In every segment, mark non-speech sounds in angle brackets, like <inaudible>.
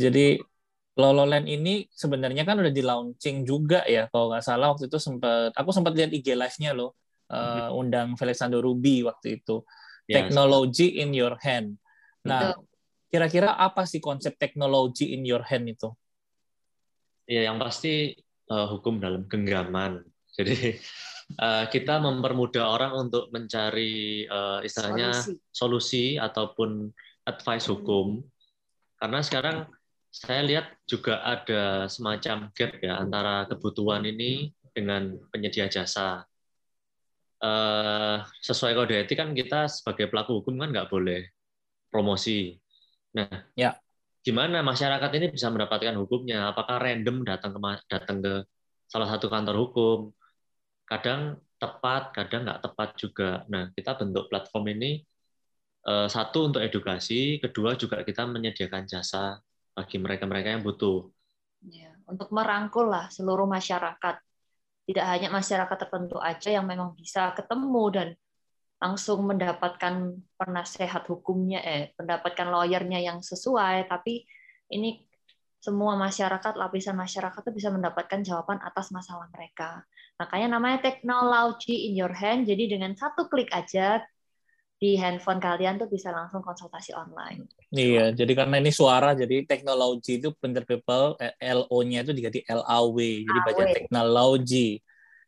Jadi Lololand ini sebenarnya kan udah di launching juga ya kalau nggak salah waktu itu sempat aku sempat lihat IG live-nya loh uh, undang Felixando Ruby waktu itu yes. technology in your hand. Nah, kira-kira apa sih konsep teknologi in your hand itu? Ya, yang pasti uh, hukum dalam genggaman. <laughs> Jadi uh, kita mempermudah orang untuk mencari uh, istilahnya solusi. solusi ataupun advice hukum. Karena sekarang saya lihat juga ada semacam gap ya antara kebutuhan ini dengan penyedia jasa. Uh, sesuai kode etik kan kita sebagai pelaku hukum kan nggak boleh promosi. Nah, ya. gimana masyarakat ini bisa mendapatkan hukumnya? Apakah random datang ke datang ke salah satu kantor hukum? Kadang tepat, kadang nggak tepat juga. Nah, kita bentuk platform ini uh, satu untuk edukasi, kedua juga kita menyediakan jasa bagi mereka-mereka yang butuh. Ya, untuk merangkul lah seluruh masyarakat. Tidak hanya masyarakat tertentu aja yang memang bisa ketemu dan langsung mendapatkan penasehat hukumnya, eh, mendapatkan lawyernya yang sesuai, tapi ini semua masyarakat, lapisan masyarakat itu bisa mendapatkan jawaban atas masalah mereka. Makanya namanya technology in your hand. Jadi dengan satu klik aja di handphone kalian tuh bisa langsung konsultasi online. Iya, jadi karena ini suara, jadi teknologi itu pinter people, eh, LO-nya itu diganti LAW, jadi baca teknologi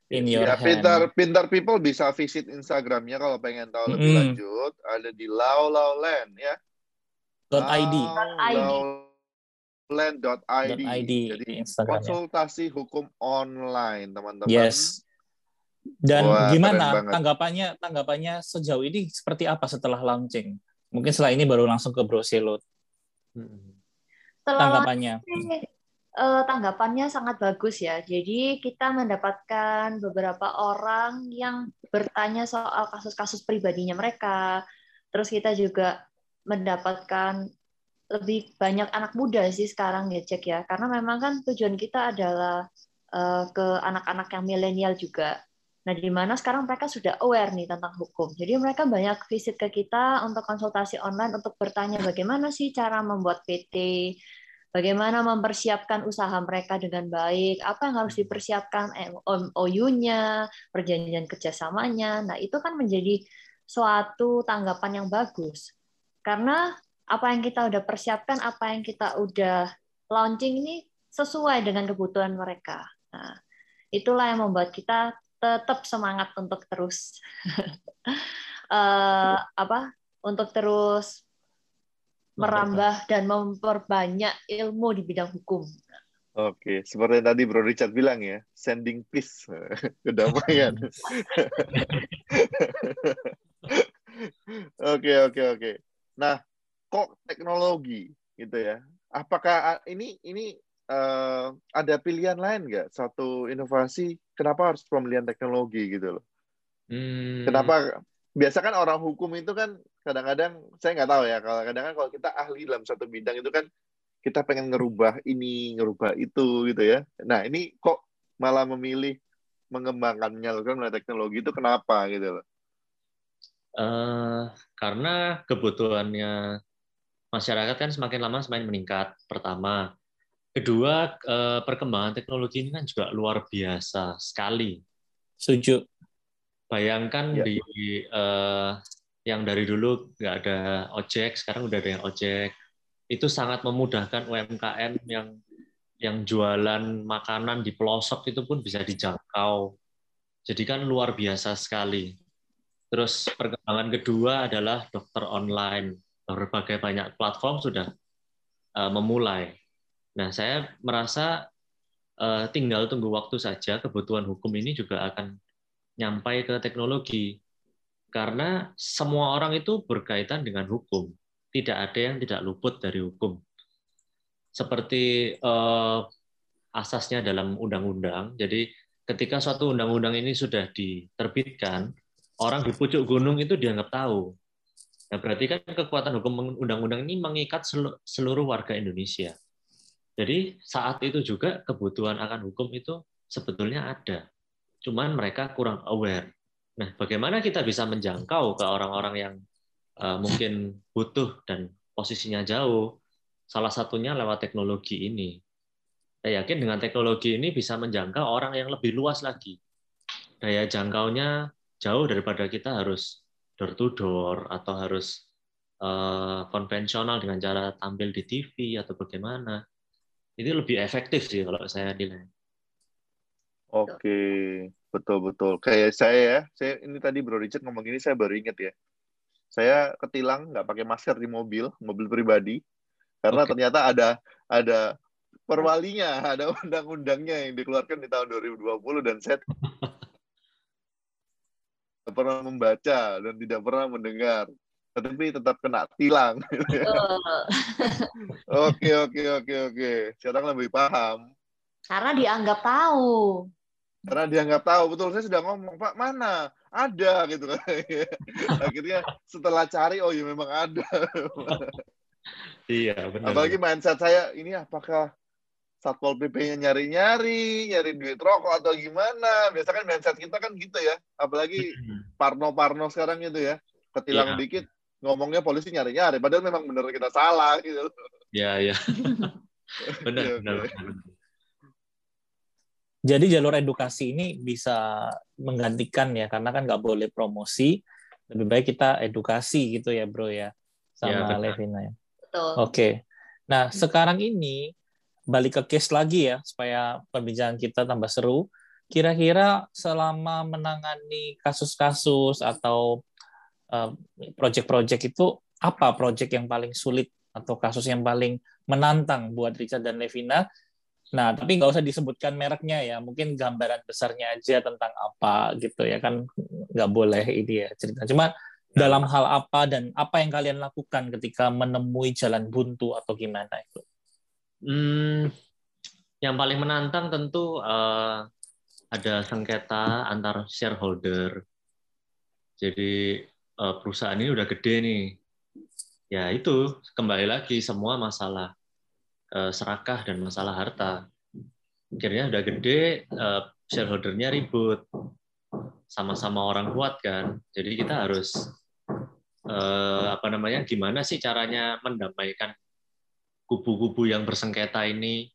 in your ya, hand. Pintar, pintar people bisa visit Instagramnya kalau pengen tahu lebih mm. lanjut, ada di Lau Lau Land ya. .id. Land.id. Jadi konsultasi hukum online, teman-teman. Yes. Dan Wah, gimana tanggapannya tanggapannya sejauh ini seperti apa setelah launching? Mungkin setelah ini baru langsung ke Bro Selot. Hmm. tanggapannya. Uh, tanggapannya sangat bagus ya. Jadi kita mendapatkan beberapa orang yang bertanya soal kasus-kasus pribadinya mereka. Terus kita juga mendapatkan lebih banyak anak muda sih sekarang ya cek ya. Karena memang kan tujuan kita adalah uh, ke anak-anak yang milenial juga. Nah, di mana sekarang mereka sudah aware nih tentang hukum. Jadi mereka banyak visit ke kita untuk konsultasi online untuk bertanya bagaimana sih cara membuat PT, bagaimana mempersiapkan usaha mereka dengan baik, apa yang harus dipersiapkan MOU-nya, perjanjian kerjasamanya. Nah, itu kan menjadi suatu tanggapan yang bagus. Karena apa yang kita udah persiapkan, apa yang kita udah launching ini sesuai dengan kebutuhan mereka. Nah, itulah yang membuat kita tetap semangat untuk terus uh, <laughs> apa untuk terus merambah dan memperbanyak ilmu di bidang hukum. Oke, seperti yang tadi Bro Richard bilang ya, sending peace, <laughs> kedamaian. <laughs> oke, oke, oke. Nah, kok teknologi gitu ya? Apakah ini ini uh, ada pilihan lain nggak? Satu inovasi, kenapa harus pemilihan teknologi gitu loh? Hmm. Kenapa? Biasa kan orang hukum itu kan kadang-kadang saya nggak tahu ya. Kalau kadang-kadang kalau kita ahli dalam satu bidang itu kan kita pengen ngerubah ini, ngerubah itu gitu ya. Nah ini kok malah memilih mengembangkan menyalurkan melalui teknologi itu kenapa gitu loh? Uh, karena kebutuhannya masyarakat kan semakin lama semakin meningkat. Pertama, Kedua, eh, perkembangan teknologi ini kan juga luar biasa sekali. Setuju. Bayangkan ya. di uh, yang dari dulu nggak ada ojek, sekarang udah ada yang ojek. Itu sangat memudahkan UMKM yang yang jualan makanan di pelosok itu pun bisa dijangkau. Jadi kan luar biasa sekali. Terus perkembangan kedua adalah dokter online. Berbagai banyak platform sudah uh, memulai Nah, saya merasa uh, tinggal tunggu waktu saja kebutuhan hukum ini juga akan nyampai ke teknologi. Karena semua orang itu berkaitan dengan hukum. Tidak ada yang tidak luput dari hukum. Seperti uh, asasnya dalam undang-undang. Jadi ketika suatu undang-undang ini sudah diterbitkan, orang di pucuk gunung itu dianggap tahu. Nah, berarti kan kekuatan hukum undang-undang ini mengikat seluruh warga Indonesia. Jadi saat itu juga kebutuhan akan hukum itu sebetulnya ada. Cuman mereka kurang aware. Nah, bagaimana kita bisa menjangkau ke orang-orang yang uh, mungkin butuh dan posisinya jauh? salah satunya lewat teknologi ini. Saya yakin dengan teknologi ini bisa menjangkau orang yang lebih luas lagi. Daya jangkaunya jauh daripada kita harus door to door atau harus uh, konvensional dengan cara tampil di TV atau bagaimana. Itu lebih efektif sih kalau saya nilai. Oke, betul betul. Kayak saya ya, saya ini tadi Bro Richard ngomong gini saya baru inget ya. Saya ketilang nggak pakai masker di mobil, mobil pribadi, karena okay. ternyata ada ada perwalinya, ada undang-undangnya yang dikeluarkan di tahun 2020 dan saya <laughs> tidak pernah membaca dan tidak pernah mendengar, tapi tetap kena tilang. <laughs> Oke oke oke oke, sekarang lebih paham. Karena dianggap tahu. Karena dianggap tahu, betul saya sudah ngomong Pak mana ada gitu kan. <laughs> Akhirnya setelah cari, oh ya memang ada. <laughs> iya benar. Apalagi mindset saya ini apakah satpol pp-nya nyari-nyari, nyari duit rokok atau gimana. Biasa kan mindset kita kan gitu ya. Apalagi parno-parno sekarang gitu ya. Ketilang yeah. dikit, ngomongnya polisi nyari-nyari. Padahal memang benar kita salah gitu. Ya, ya. benar, benar, benar. Jadi jalur edukasi ini bisa menggantikan ya, karena kan nggak boleh promosi. Lebih baik kita edukasi gitu ya, bro ya, sama ya, Levina ya. Oke. Okay. Nah, sekarang ini balik ke case lagi ya supaya perbincangan kita tambah seru. Kira-kira selama menangani kasus-kasus atau project-project itu apa project yang paling sulit atau kasus yang paling menantang buat Richard dan Levina? Nah, tapi nggak usah disebutkan mereknya ya, mungkin gambaran besarnya aja tentang apa gitu ya kan nggak boleh ini ya cerita. Cuma dalam hal apa dan apa yang kalian lakukan ketika menemui jalan buntu atau gimana itu? Hmm, yang paling menantang tentu uh, ada sengketa antar shareholder. Jadi perusahaan ini udah gede nih. Ya itu kembali lagi semua masalah uh, serakah dan masalah harta. Akhirnya udah gede, uh, shareholdernya ribut, sama-sama orang kuat kan. Jadi kita harus apa namanya? Gimana sih caranya mendamaikan kubu-kubu yang bersengketa ini.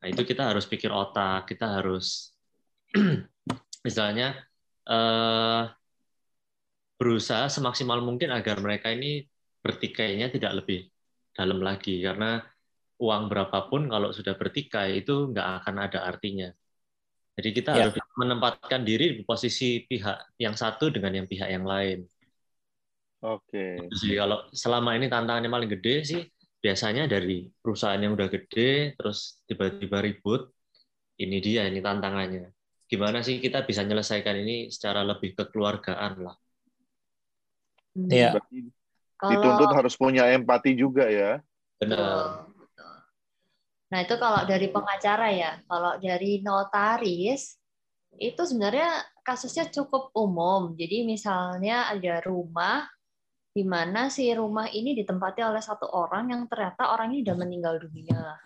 Nah, itu kita harus pikir otak, kita harus <clears throat> misalnya eh, berusaha semaksimal mungkin agar mereka ini bertikainya tidak lebih dalam lagi karena uang berapapun kalau sudah bertikai itu nggak akan ada artinya. Jadi kita ya. harus menempatkan diri di posisi pihak yang satu dengan yang pihak yang lain. Oke. Okay. Jadi kalau selama ini tantangannya paling gede sih biasanya dari perusahaan yang udah gede terus tiba-tiba ribut ini dia ini tantangannya gimana sih kita bisa menyelesaikan ini secara lebih kekeluargaan lah Iya. Dituntut harus punya empati juga ya. Benar. Nah itu kalau dari pengacara ya, kalau dari notaris itu sebenarnya kasusnya cukup umum. Jadi misalnya ada rumah di mana si rumah ini ditempati oleh satu orang yang ternyata orang ini udah meninggal dunia. Nah,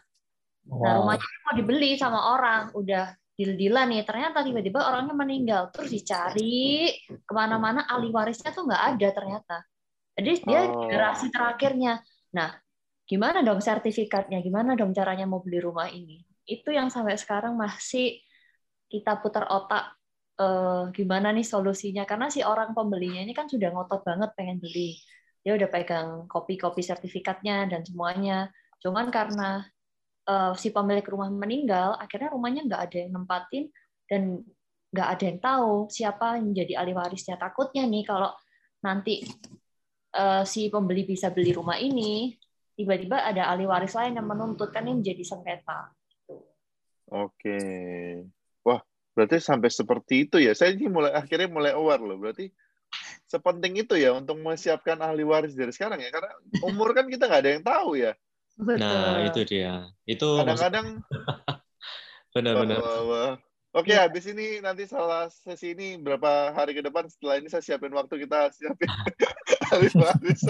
wow. Nah, rumahnya mau dibeli sama orang, udah deal-dealan nih, ternyata tiba-tiba orangnya meninggal, terus dicari ke mana-mana ahli warisnya tuh nggak ada ternyata. Jadi dia oh. generasi terakhirnya. Nah, gimana dong sertifikatnya? Gimana dong caranya mau beli rumah ini? Itu yang sampai sekarang masih kita putar otak uh, gimana nih solusinya karena si orang pembelinya ini kan sudah ngotot banget pengen beli dia udah pegang kopi-kopi sertifikatnya dan semuanya cuman karena uh, si pemilik rumah meninggal akhirnya rumahnya nggak ada yang nempatin dan nggak ada yang tahu siapa yang menjadi ahli warisnya takutnya nih kalau nanti uh, si pembeli bisa beli rumah ini tiba-tiba ada ahli waris lain yang menuntut kan ini menjadi sengketa Oke. Wah, Berarti sampai seperti itu ya. Saya ini mulai akhirnya mulai aware loh. Berarti sepenting itu ya untuk mempersiapkan ahli waris dari sekarang ya. Karena umur kan kita nggak ada yang tahu ya. Nah itu dia. Itu kadang-kadang. Benar-benar. <laughs> Oke, ya. habis ini nanti salah sesi ini berapa hari ke depan setelah ini saya siapin waktu kita siapin <laughs> ahli waris.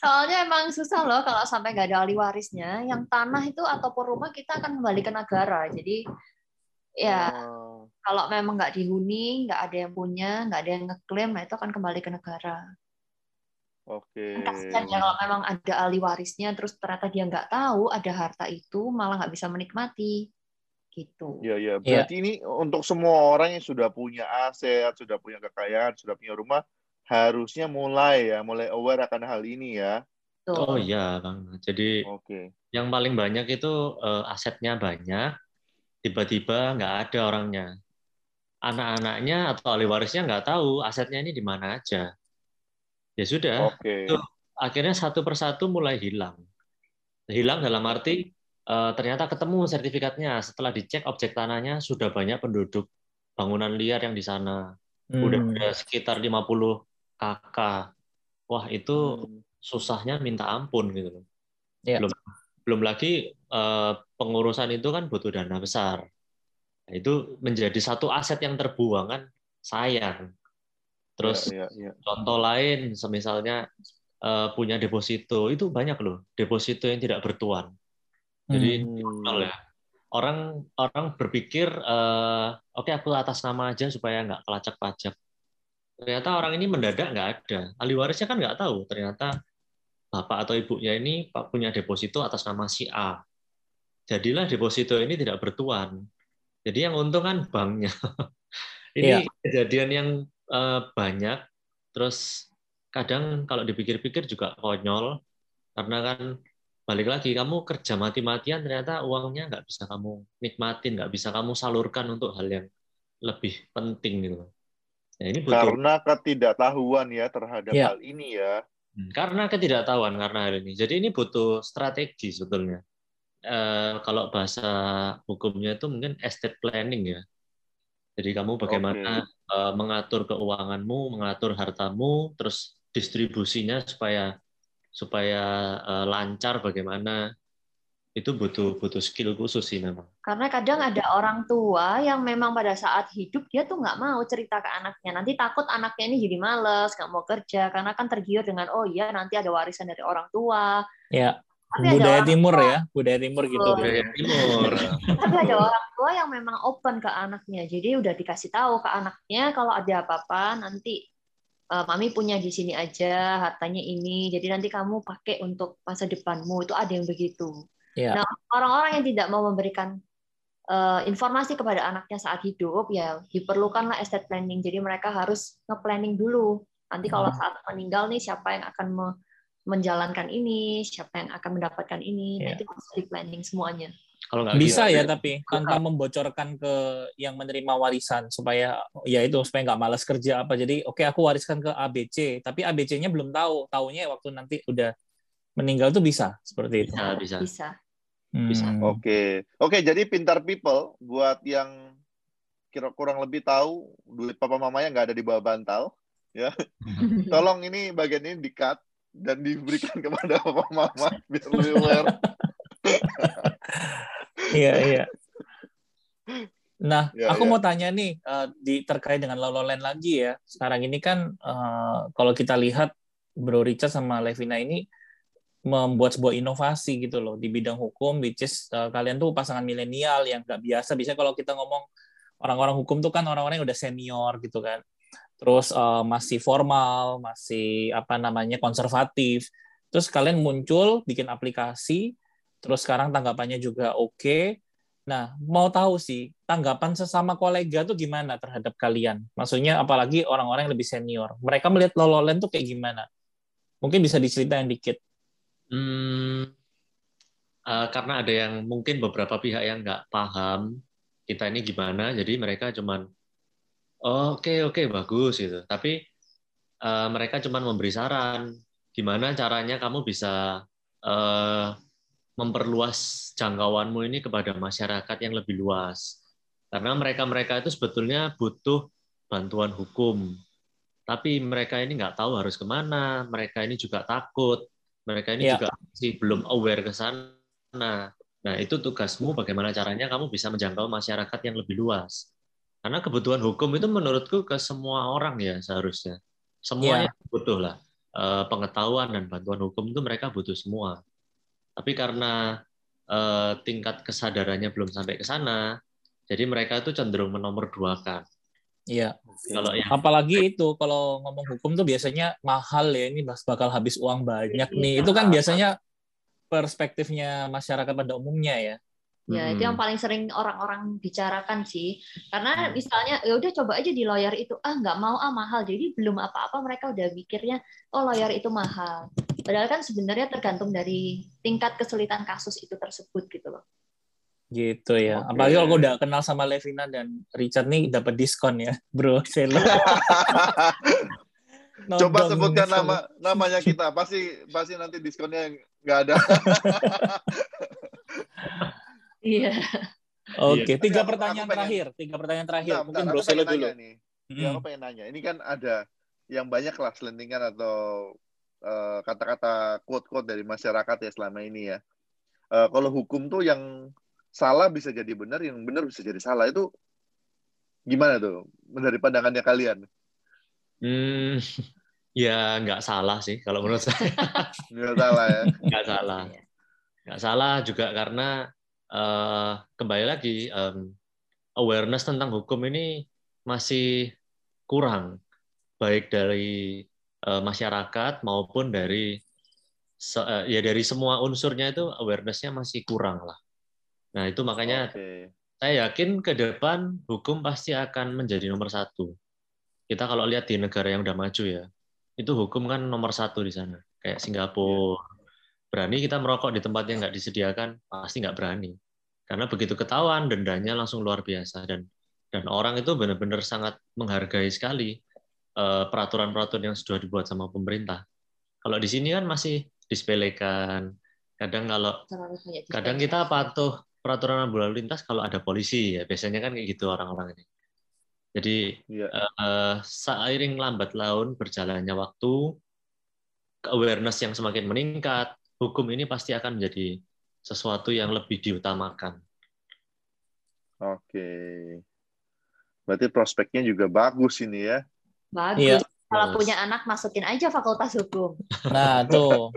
Soalnya emang susah loh kalau sampai nggak ada ahli warisnya. Yang tanah itu ataupun rumah kita akan kembali ke negara. Jadi ya oh. kalau memang nggak dihuni nggak ada yang punya nggak ada yang ngeklaim nah itu akan kembali ke negara Oke. Kasihan ya kalau memang ada ahli warisnya, terus ternyata dia nggak tahu ada harta itu, malah nggak bisa menikmati. Gitu. Ya, ya. Berarti ini untuk semua orang yang sudah punya aset, sudah punya kekayaan, sudah punya rumah, harusnya mulai ya, mulai aware akan hal ini ya. Oh iya, Bang. Jadi Oke. yang paling banyak itu uh, asetnya banyak, tiba-tiba nggak ada orangnya. Anak-anaknya atau ahli warisnya nggak tahu asetnya ini di mana aja. Ya sudah, Oke. itu akhirnya satu persatu mulai hilang. Hilang dalam arti uh, ternyata ketemu sertifikatnya. Setelah dicek objek tanahnya sudah banyak penduduk bangunan liar yang di sana. Hmm. Udah ada sekitar 50 kakak. Wah, itu Hmm. susahnya minta ampun gitu loh. Ya. Belum belum lagi uh, pengurusan itu kan butuh dana besar. Nah, itu menjadi satu aset yang terbuang kan sayang. Terus ya, ya, ya. contoh lain, semisalnya uh, punya deposito, itu banyak loh deposito yang tidak bertuan. Jadi Hmm. nol ya. Orang orang berpikir, uh, oke okay, aku atas nama aja supaya nggak kelacak pajak. Ternyata orang ini mendadak nggak ada. Ahli warisnya kan nggak tahu. Ternyata bapak atau ibunya ini punya deposito atas nama si A. Jadilah deposito ini tidak bertuan. Jadi yang untung kan banknya. <laughs> ini Iya. kejadian yang uh, banyak. Terus kadang kalau dipikir-pikir juga konyol karena kan balik lagi kamu kerja mati-matian ternyata uangnya nggak bisa kamu nikmatin, nggak bisa kamu salurkan untuk hal yang lebih penting gitu. Nah, ini butuh Karena ketidaktahuan ya terhadap Ya. hal ini ya. Hmm, karena ketidaktahuan karena hal ini. Jadi ini butuh strategi sebetulnya. Eh, kalau bahasa hukumnya itu mungkin estate planning ya. Jadi kamu bagaimana eh, mengatur keuanganmu, mengatur hartamu, terus distribusinya supaya supaya eh, lancar bagaimana itu butuh butuh skill khusus sih memang. Karena kadang ada orang tua yang memang pada saat hidup dia tuh nggak mau cerita ke anaknya. Nanti takut anaknya ini jadi males, nggak mau kerja karena kan tergiur dengan oh iya nanti ada warisan dari orang tua. Ya. Tapi Budaya timur tua- ya, budaya timur gitu. Budaya timur. Tapi ada orang tua yang memang open ke anaknya. Jadi udah dikasih tahu ke anaknya kalau ada apa-apa nanti eh, mami punya di sini aja, hartanya ini. Jadi nanti kamu pakai untuk masa depanmu. Itu ada yang begitu. Ya. Nah, orang-orang yang tidak mau memberikan eh, informasi kepada anaknya saat hidup ya diperlukanlah estate planning. Jadi mereka harus nge-planning dulu. Nanti kalau saat meninggal nih siapa yang akan me- menjalankan ini, siapa yang akan mendapatkan ini. Nah, Ya. itu harus di planning semuanya. Kalau nggak Bisa gitu, ya tapi tanpa membocorkan ke yang menerima warisan supaya ya itu supaya nggak malas kerja apa. Jadi oke aku wariskan ke ABC, tapi ABC-nya belum tahu. Taunya waktu nanti udah meninggal tuh bisa seperti itu. bisa bisa. Bisa. Hmm. Bisa. Oke. Oke, jadi pintar people buat yang kira kurang lebih tahu duit papa mamanya nggak ada di bawah bantal, ya. <laughs> Tolong ini bagian ini di-cut dan diberikan kepada papa mama biar lebih aware. <laughs> Iya iya. Nah, Ya, aku ya. mau tanya nih eh, di terkait dengan Lololand lagi ya. Sekarang ini kan eh, kalau kita lihat Bro Richard sama Levina ini membuat sebuah inovasi gitu loh di bidang hukum, which is eh, kalian tuh pasangan milenial yang nggak biasa. Biasanya kalau kita ngomong orang-orang hukum tuh kan orang-orang yang udah senior gitu kan. Terus eh, masih formal, masih apa namanya konservatif. Terus kalian muncul bikin aplikasi, terus sekarang tanggapannya juga oke. Nah, mau tahu sih tanggapan sesama kolega tuh gimana terhadap kalian? Maksudnya apalagi orang-orang yang lebih senior. Mereka melihat Lololand tuh kayak gimana? Mungkin bisa diceritain dikit. Hmm, eh, karena ada yang mungkin beberapa pihak yang nggak paham kita ini gimana, jadi mereka cuman "Oh, oke oke bagus gitu. Tapi eh, mereka cuman memberi saran gimana caranya kamu bisa eh, memperluas jangkauanmu ini kepada masyarakat yang lebih luas. Karena mereka-mereka itu sebetulnya butuh bantuan hukum. Tapi mereka ini nggak tahu harus ke mana, mereka ini juga takut, mereka ini Iya. juga masih belum aware ke sana. Nah, itu tugasmu bagaimana caranya kamu bisa menjangkau masyarakat yang lebih luas. Karena kebutuhan hukum itu menurutku ke semua orang ya seharusnya. Semuanya butuh lah. Eh, Pengetahuan dan bantuan hukum itu mereka butuh semua. Tapi karena eh, tingkat kesadarannya belum sampai ke sana, jadi mereka itu cenderung menomorduakan. Iya. Kalau ya. apalagi itu kalau ngomong hukum tuh biasanya mahal ya ini bakal habis uang banyak nih. Itu kan biasanya perspektifnya masyarakat pada umumnya ya. Ya, hmm. itu yang paling sering orang-orang bicarakan sih. Karena misalnya ya udah coba aja di lawyer itu, ah nggak mau ah mahal. Jadi belum apa-apa mereka udah mikirnya oh lawyer itu mahal. Padahal kan sebenarnya tergantung dari tingkat kesulitan kasus itu tersebut gitu loh. Gitu ya. Okay. Apalagi kalau udah kenal sama Levina dan Richard nih dapat diskon ya, <laughs> Bro. <laughs> Coba sebutkan nama namanya kita, pasti pasti nanti diskonnya nggak ada. <laughs> Iya. Oke, okay. tiga pertanyaan pengen, terakhir. Tiga pertanyaan terakhir. Nah, Mungkin Bro Selo dulu. Nih. Hmm. Ya, aku pengen nanya. Ini kan ada yang banyak lah selentingan atau uh, kata-kata quote-quote dari masyarakat ya selama ini ya. Uh, kalau hukum tuh yang salah bisa jadi benar, yang benar bisa jadi salah. Itu gimana tuh dari pandangannya kalian? Hmm, ya nggak salah sih kalau menurut saya. <laughs> nggak salah ya. Nggak salah. Nggak salah juga karena uh, kembali lagi um, awareness tentang hukum ini masih kurang baik dari uh, masyarakat maupun dari uh, ya dari semua unsurnya itu awarenessnya masih kurang lah. Nah itu makanya okay. saya yakin ke depan hukum pasti akan menjadi nomor satu. Kita kalau lihat di negara yang udah maju ya, itu hukum kan nomor satu di sana. Kayak Singapura, berani kita merokok di tempat yang nggak disediakan pasti nggak berani. Karena begitu ketahuan dendanya langsung luar biasa. Dan dan orang itu benar-benar sangat menghargai sekali eh, peraturan-peraturan yang sudah dibuat sama pemerintah. Kalau di sini kan masih disepelekan. Kadang kalau kadang kita patuh peraturan lalu lintas kalau ada polisi. Ya biasanya kan kayak gitu orang-orang ini. Jadi ya. uh, seiring lambat laun berjalannya waktu awareness yang semakin meningkat hukum ini pasti akan menjadi sesuatu yang lebih diutamakan. Oke. Berarti prospeknya juga bagus ini ya. Bagus. Iya. Kalau punya anak masukin aja fakultas hukum. Nah, tuh.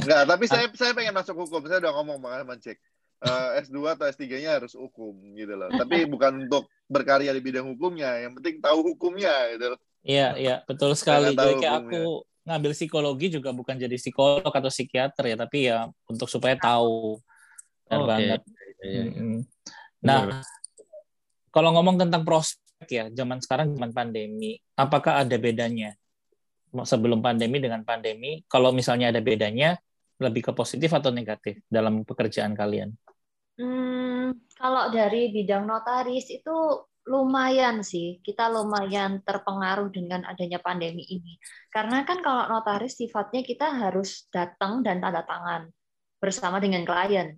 Enggak, tapi saya saya pengen masuk hukum. Saya udah ngomong makanya mencek. Uh, S2 atau S3-nya harus hukum gitu loh. Tapi bukan untuk berkarya di bidang hukumnya, yang penting tahu hukumnya gitu. Iya, iya, betul sekali. Kayak aku ngambil psikologi juga bukan jadi psikolog atau psikiater ya, tapi ya untuk supaya tahu. Benar oh, banget. Okay. Iya, iya. Nah, kalau ngomong tentang prospek ya, zaman sekarang zaman pandemi, apakah ada bedanya sebelum pandemi dengan pandemi? Kalau misalnya ada bedanya, lebih ke positif atau negatif dalam pekerjaan kalian? Hmm, kalau dari bidang notaris itu lumayan sih, kita lumayan terpengaruh dengan adanya pandemi ini. Karena kan kalau notaris sifatnya kita harus datang dan tanda tangan bersama dengan klien.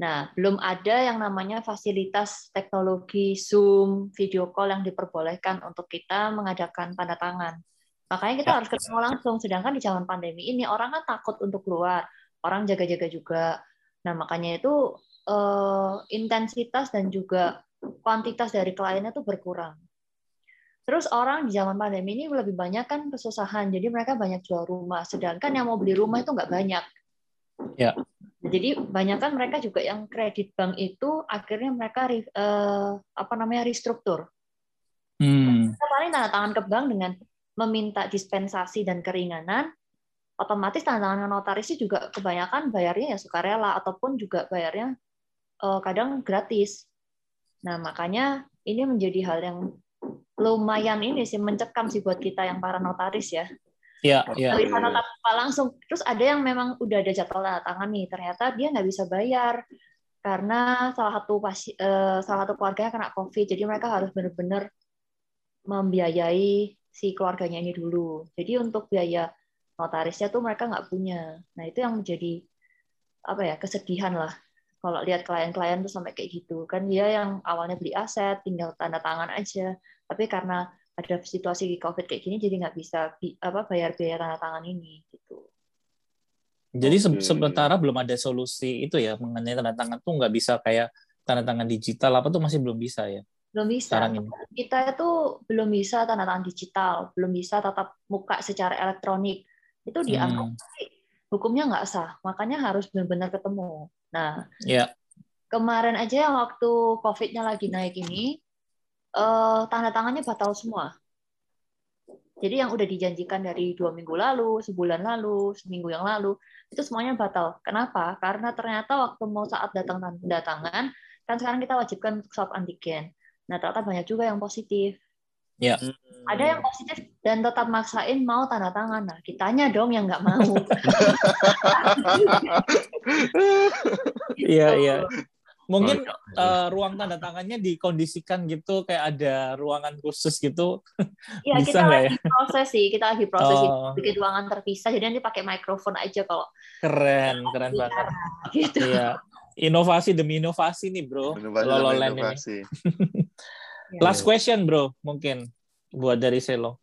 Nah, belum ada yang namanya fasilitas teknologi Zoom, video call yang diperbolehkan untuk kita mengadakan tanda tangan. Makanya kita ya. harus ketemu langsung. Sedangkan di zaman pandemi ini orang kan takut untuk keluar, orang jaga-jaga juga. Nah, makanya itu eh, intensitas dan juga kuantitas dari kliennya tuh berkurang. Terus orang di zaman pandemi ini lebih banyak kan kesusahan, jadi mereka banyak jual rumah. Sedangkan yang mau beli rumah itu nggak banyak. Ya. Jadi banyak kan mereka juga yang kredit bank itu akhirnya mereka eh, apa namanya restruktur. Hmm. Kita paling tanda tangan ke bank dengan meminta dispensasi dan keringanan, otomatis tanda tangan notaris juga kebanyakan bayarnya ya sukarela ataupun juga bayarnya eh, kadang gratis. Nah, makanya ini menjadi hal yang lumayan ini sih mencekam sih buat kita yang para notaris ya. Iya, iya. Tanpa langsung. Terus ada yang memang udah ada jadwal tanda tangan nih, ternyata dia nggak bisa bayar karena salah satu pasi, uh, salah satu keluarganya kena COVID. Jadi mereka harus benar-benar membiayai si keluarganya ini dulu. Jadi untuk biaya notarisnya tuh mereka nggak punya. Nah itu yang menjadi apa ya kesedihan lah kalau lihat klien-klien tuh sampai kayak gitu. Kan dia yang awalnya beli aset tinggal tanda tangan aja. Tapi karena ada situasi di covid kayak gini jadi nggak bisa apa bayar biaya tanda tangan ini gitu. Jadi se sementara belum ada solusi itu ya mengenai tanda tangan tuh nggak bisa kayak tanda tangan digital apa tuh masih belum bisa ya? Belum bisa. Ini. kita itu belum bisa tanda tangan digital. Belum bisa tatap muka secara elektronik. Itu dianggap hmm. Hukumnya nggak sah makanya harus benar-benar ketemu Nah, yeah. kemarin aja waktu COVID-nya lagi naik ini, uh, tanda tangannya batal semua. Jadi yang udah dijanjikan dari dua minggu lalu, sebulan lalu, seminggu yang lalu, itu semuanya batal. Kenapa? Karena ternyata waktu mau saat datang tanda tangan, kan sekarang kita wajibkan untuk swab antigen. Nah, ternyata banyak juga yang positif. Ya. Ada yang positif dan tetap maksain mau tanda tangan. Nah, kitanya dong yang nggak mau. Iya, iya. Mungkin uh, ruang tanda tangannya dikondisikan gitu kayak ada ruangan khusus gitu. <laughs> Iya, kita lagi ya? proses sih, kita lagi proses oh. bikin ruangan terpisah jadi nanti pakai mikrofon aja kalau Keren, keren banget. Gitu. Iya. Inovasi demi inovasi nih, Bro. Inovasi inovasi. ini. <laughs> Last question, Bro, mungkin buat dari Selo.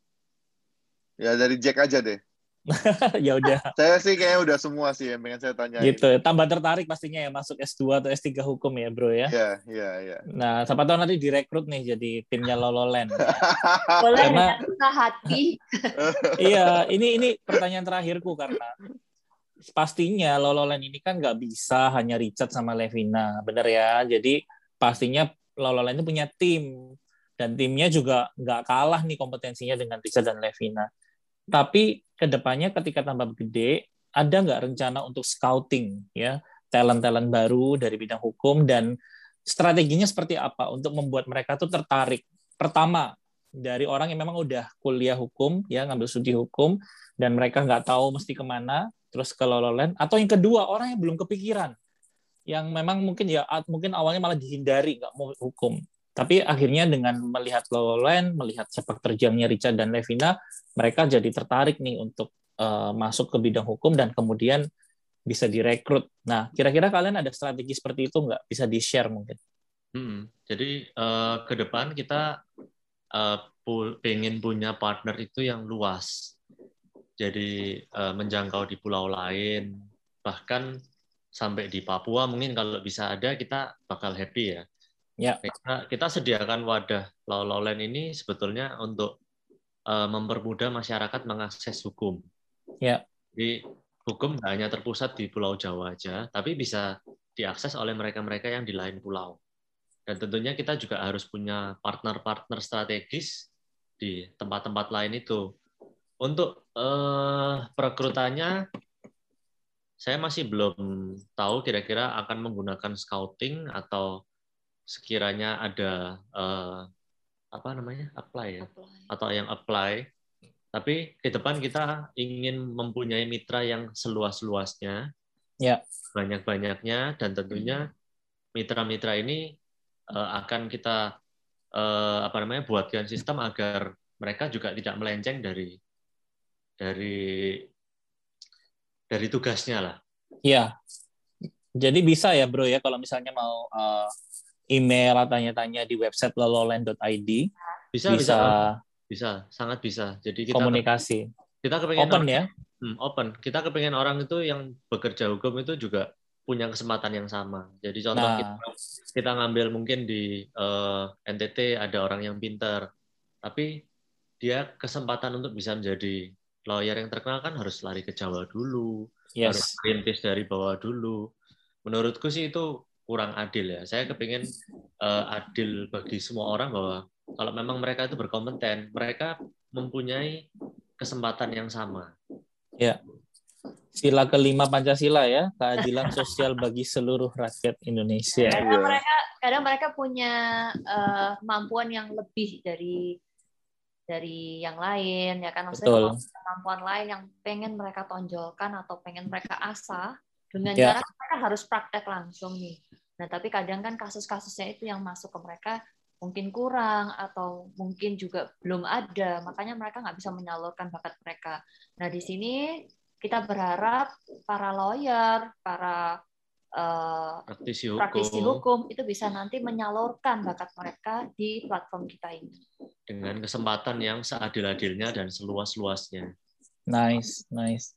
Ya dari Jack aja deh. <laughs> ya udah. Saya sih kayaknya udah semua sih yang pengen saya tanya. Gitu. Tambah tertarik pastinya ya masuk S2 atau S3 hukum ya, Bro ya. Iya, iya, iya. Nah, siapa tahu nanti direkrut nih jadi timnya Lololen. <laughs> Boleh karena hati. <laughs> iya, ini ini pertanyaan terakhirku karena pastinya Lololen ini kan nggak bisa hanya Richard sama Levina, bener ya. Jadi pastinya Lololen itu punya tim dan timnya juga nggak kalah nih kompetensinya dengan Richard dan Levina. Tapi ke depannya ketika tambah gede, ada nggak rencana untuk scouting ya talent-talent baru dari bidang hukum dan strateginya seperti apa untuk membuat mereka tuh tertarik? Pertama dari orang yang memang udah kuliah hukum ya ngambil studi hukum dan mereka nggak tahu mesti ke mana terus ke Lololand atau yang kedua orang yang belum kepikiran yang memang mungkin ya mungkin awalnya malah dihindari nggak mau hukum tapi akhirnya dengan melihat Lowland, melihat sepak terjangnya Richard dan Levina, mereka jadi tertarik nih untuk uh, masuk ke bidang hukum dan kemudian bisa direkrut. Nah, kira-kira kalian ada strategi seperti itu nggak? Bisa di-share mungkin? Hmm, jadi uh, ke depan kita uh, pengen punya partner itu yang luas. Jadi uh, menjangkau di pulau lain, bahkan sampai di Papua mungkin kalau bisa ada kita bakal happy ya Ya. Kita, kita sediakan wadah Lowland ini sebetulnya untuk uh, mempermudah masyarakat mengakses hukum. Ya. Jadi hukum tidak hanya terpusat di Pulau Jawa aja, tapi bisa diakses oleh mereka-mereka yang di lain pulau. Dan tentunya kita juga harus punya partner-partner strategis di tempat-tempat lain itu. Untuk uh, perekrutannya, saya masih belum tahu kira-kira akan menggunakan scouting atau sekiranya ada uh, apa namanya apply ya? Apply. atau yang apply. Tapi ke depan kita ingin mempunyai mitra yang seluas-luasnya ya. banyak-banyaknya dan tentunya mitra-mitra ini uh, akan kita uh, apa namanya buatkan sistem agar mereka juga tidak melenceng dari dari dari tugasnya lah. Iya. Jadi bisa ya bro ya kalau misalnya mau uh, email atau tanya-tanya di website lololand.id bisa, bisa bisa bisa sangat bisa. Jadi kita komunikasi. Kita kepengen open orang, ya? Hmm, open. Kita kepengen orang itu yang bekerja hukum itu juga punya kesempatan yang sama. Jadi contoh nah. kita, kita ngambil mungkin di uh, eh, NTT ada orang yang pintar tapi dia kesempatan untuk bisa menjadi lawyer yang terkenal kan harus lari ke Jawa dulu yes. harus rintis dari bawah dulu menurutku sih itu kurang adil ya. Saya kepingin uh, adil bagi semua orang bahwa kalau memang mereka itu berkompeten, mereka mempunyai kesempatan yang sama. Ya. Sila kelima Pancasila ya, keadilan sosial <laughs> bagi seluruh rakyat Indonesia. Kadang mereka kadang mereka punya uh, kemampuan yang lebih dari dari yang lain ya kan maksudnya kemampuan lain yang pengen mereka tonjolkan atau pengen mereka asah dengan ya. cara mereka harus praktek langsung nih. Nah, tapi kadang kan kasus-kasusnya itu yang masuk ke mereka mungkin kurang atau mungkin juga belum ada, makanya mereka nggak bisa menyalurkan bakat mereka. Nah, di sini kita berharap para lawyer, para uh, praktisi, hukum. praktisi hukum itu bisa nanti menyalurkan bakat mereka di platform kita ini. Dengan kesempatan yang seadil-adilnya dan seluas-luasnya. Nice, nice.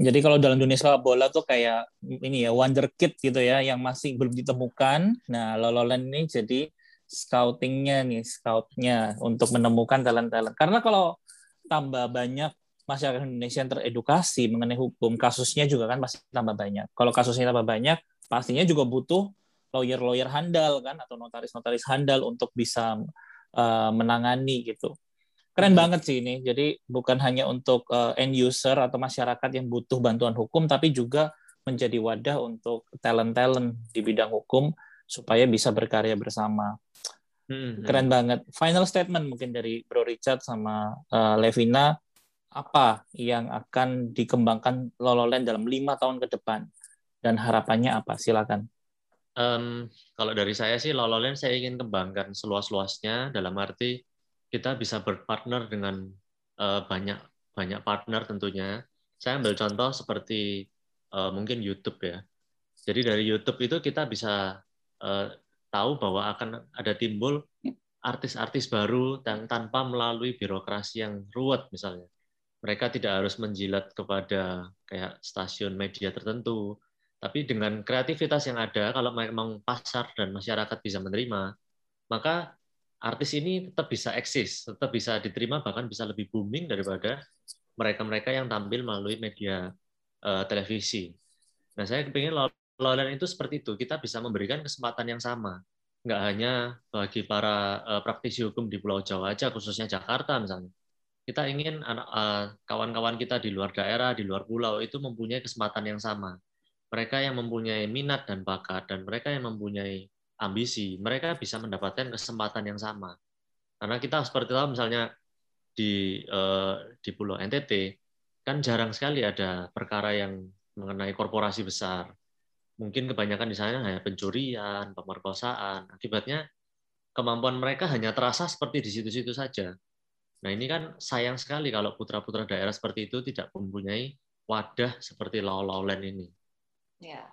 Jadi kalau dalam dunia sepak bola tuh kayak ini ya wonder kid gitu ya yang masih belum ditemukan. Nah, Lololand ini jadi scoutingnya nih, scoutnya untuk menemukan talent-talent. Karena kalau tambah banyak masyarakat Indonesia yang teredukasi mengenai hukum, kasusnya juga kan pasti tambah banyak. Kalau kasusnya tambah banyak, pastinya juga butuh lawyer-lawyer handal kan atau notaris-notaris handal untuk bisa uh, menangani gitu. Keren hmm. banget sih ini. Jadi bukan hanya untuk uh, end user atau masyarakat yang butuh bantuan hukum, tapi juga menjadi wadah untuk talent-talent di bidang hukum supaya bisa berkarya bersama. Hmm. Keren banget. Final statement mungkin dari Bro Richard sama uh, Levina, apa yang akan dikembangkan Lololand dalam lima tahun ke depan dan harapannya apa? Silakan. Um, kalau dari saya sih Lololand saya ingin kembangkan seluas-luasnya dalam arti kita bisa berpartner dengan uh, banyak banyak partner tentunya. Saya ambil contoh seperti uh, mungkin YouTube ya. Jadi dari YouTube itu kita bisa uh, tahu bahwa akan ada timbul artis-artis baru dan tanpa melalui birokrasi yang ruwet misalnya. Mereka tidak harus menjilat kepada kayak stasiun media tertentu, tapi dengan kreativitas yang ada, kalau memang pasar dan masyarakat bisa menerima, maka artis ini tetap bisa eksis, tetap bisa diterima, bahkan bisa lebih booming daripada mereka-mereka yang tampil melalui media uh, televisi. Nah, saya kepingin Lowland itu seperti itu. Kita bisa memberikan kesempatan yang sama. Nggak hanya bagi para uh, praktisi hukum di Pulau Jawa aja, khususnya Jakarta misalnya. Kita ingin eh, kawan-kawan kita di luar daerah, di luar pulau itu mempunyai kesempatan yang sama mereka yang mempunyai minat dan bakat dan mereka yang mempunyai ambisi, mereka bisa mendapatkan kesempatan yang sama. Karena kita seperti tahu misalnya di eh, di Pulau NTT kan jarang sekali ada perkara yang mengenai korporasi besar. Mungkin kebanyakan di sana hanya pencurian, pemerkosaan. Akibatnya kemampuan mereka hanya terasa seperti di situ-situ saja. Nah ini kan sayang sekali kalau putra-putra daerah seperti itu tidak mempunyai wadah seperti Lau Laulen ini. Ya.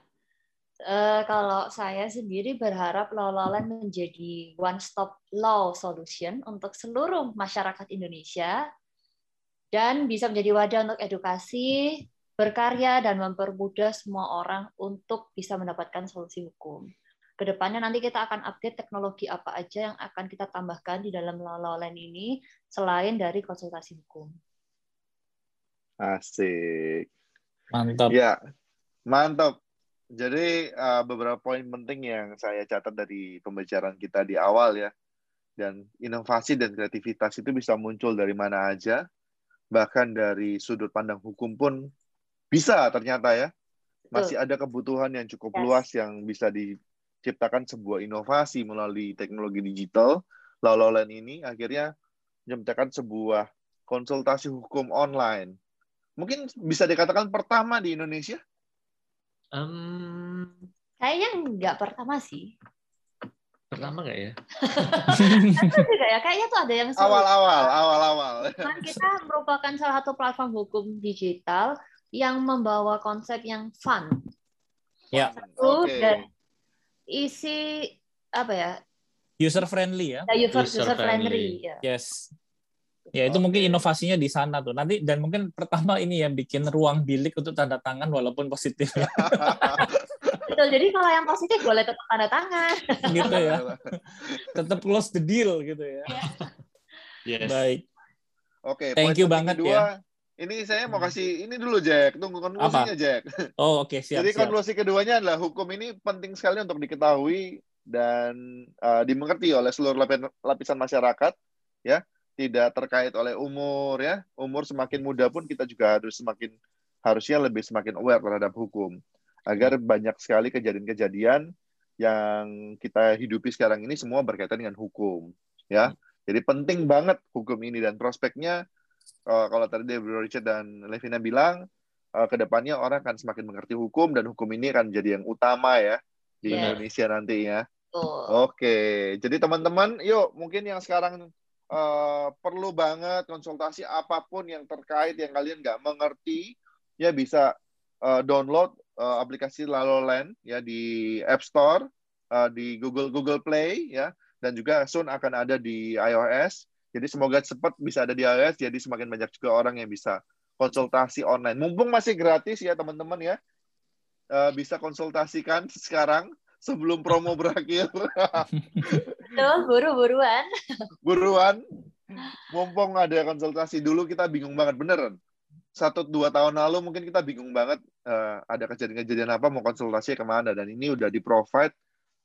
Uh, kalau saya sendiri berharap Lololand menjadi one stop law solution untuk seluruh masyarakat Indonesia dan bisa menjadi wadah untuk edukasi, berkarya dan mempermudah semua orang untuk bisa mendapatkan solusi hukum. Ke depannya nanti kita akan update teknologi apa aja yang akan kita tambahkan di dalam Lololand ini selain dari konsultasi hukum. Asik. Mantap. Ya, Mantap. Jadi uh, beberapa poin penting yang saya catat dari pembicaraan kita di awal ya. Dan inovasi dan kreativitas itu bisa muncul dari mana aja. Bahkan dari sudut pandang hukum pun bisa ternyata ya. Masih ada kebutuhan yang cukup yes. luas yang bisa diciptakan sebuah inovasi melalui teknologi digital. Lololan ini akhirnya menciptakan sebuah konsultasi hukum online. Mungkin bisa dikatakan pertama di Indonesia Um, Kayaknya nggak pertama sih. Pertama nggak ya? juga ya. Kayaknya tuh ada yang awal-awal, awal-awal. Kan kita merupakan salah satu platform hukum digital yang membawa konsep yang fun. Ya. Satu okay. dan isi apa ya? User friendly ya. ya user, user, friendly. friendly. Ya. Yes. Ya itu okay. mungkin inovasinya di sana tuh. Nanti dan mungkin pertama ini ya bikin ruang bilik untuk tanda tangan walaupun positif. <laughs> Betul. Jadi kalau yang positif boleh tetap tanda tangan. gitu ya. <laughs> tetap close the deal gitu ya. yes. Baik. Oke. Okay, Thank you banget kedua, ya. Ini saya mau kasih ini dulu Jack, tunggu konklusinya Apa? Jack. Oh oke okay, siap. Jadi konklusi siap. keduanya adalah hukum ini penting sekali untuk diketahui dan uh, dimengerti oleh seluruh lapisan masyarakat, ya tidak terkait oleh umur ya. Umur semakin muda pun kita juga harus semakin harusnya lebih semakin aware terhadap hukum agar banyak sekali kejadian-kejadian yang kita hidupi sekarang ini semua berkaitan dengan hukum ya. Jadi penting banget hukum ini dan prospeknya uh, kalau tadi Deborah Richard dan Levina bilang uh, ke depannya orang akan semakin mengerti hukum dan hukum ini akan jadi yang utama ya di yeah. Indonesia nantinya. Oh. Oke, jadi teman-teman, yuk mungkin yang sekarang uh, perlu banget konsultasi apa pun yang terkait yang kalian nggak mengerti ya bisa uh, download uh, aplikasi Laloland ya di App Store uh, di Google Google Play ya dan juga soon akan ada di iOS jadi semoga cepat bisa ada di iOS jadi semakin banyak juga orang yang bisa konsultasi online mumpung masih gratis ya teman-teman ya uh, bisa konsultasikan sekarang sebelum promo <laughs> berakhir. Betul, buru-buruan. Buruan. Mumpung ada konsultasi dulu kita bingung banget beneran. Satu dua tahun lalu mungkin kita bingung banget uh, ada kejadian-kejadian apa mau konsultasi ke mana dan ini udah di provide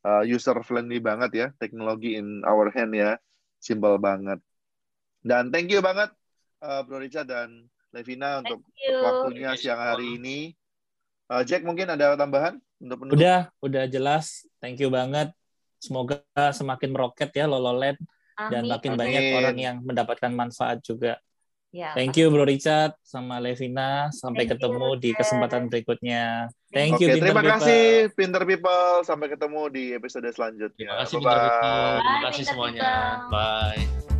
uh, user friendly banget ya teknologi in our hand ya. Simple banget. Dan thank you banget uh, Bro Richard dan Levina untuk waktunya siang hari ini. Uh, Jack mungkin ada tambahan untuk penutup? Udah, udah jelas. Thank you banget. Semoga semakin meroket ya Lololand dan makin Amin. banyak orang yang mendapatkan manfaat juga. Ya, Thank you Bro Richard sama Levina. Sampai Thank ketemu you, di kesempatan berikutnya. Thank you. Oke, terima people. kasih Pinter People. Sampai ketemu di episode selanjutnya. Terima kasih Pinter People. Terima kasih semuanya. Bye.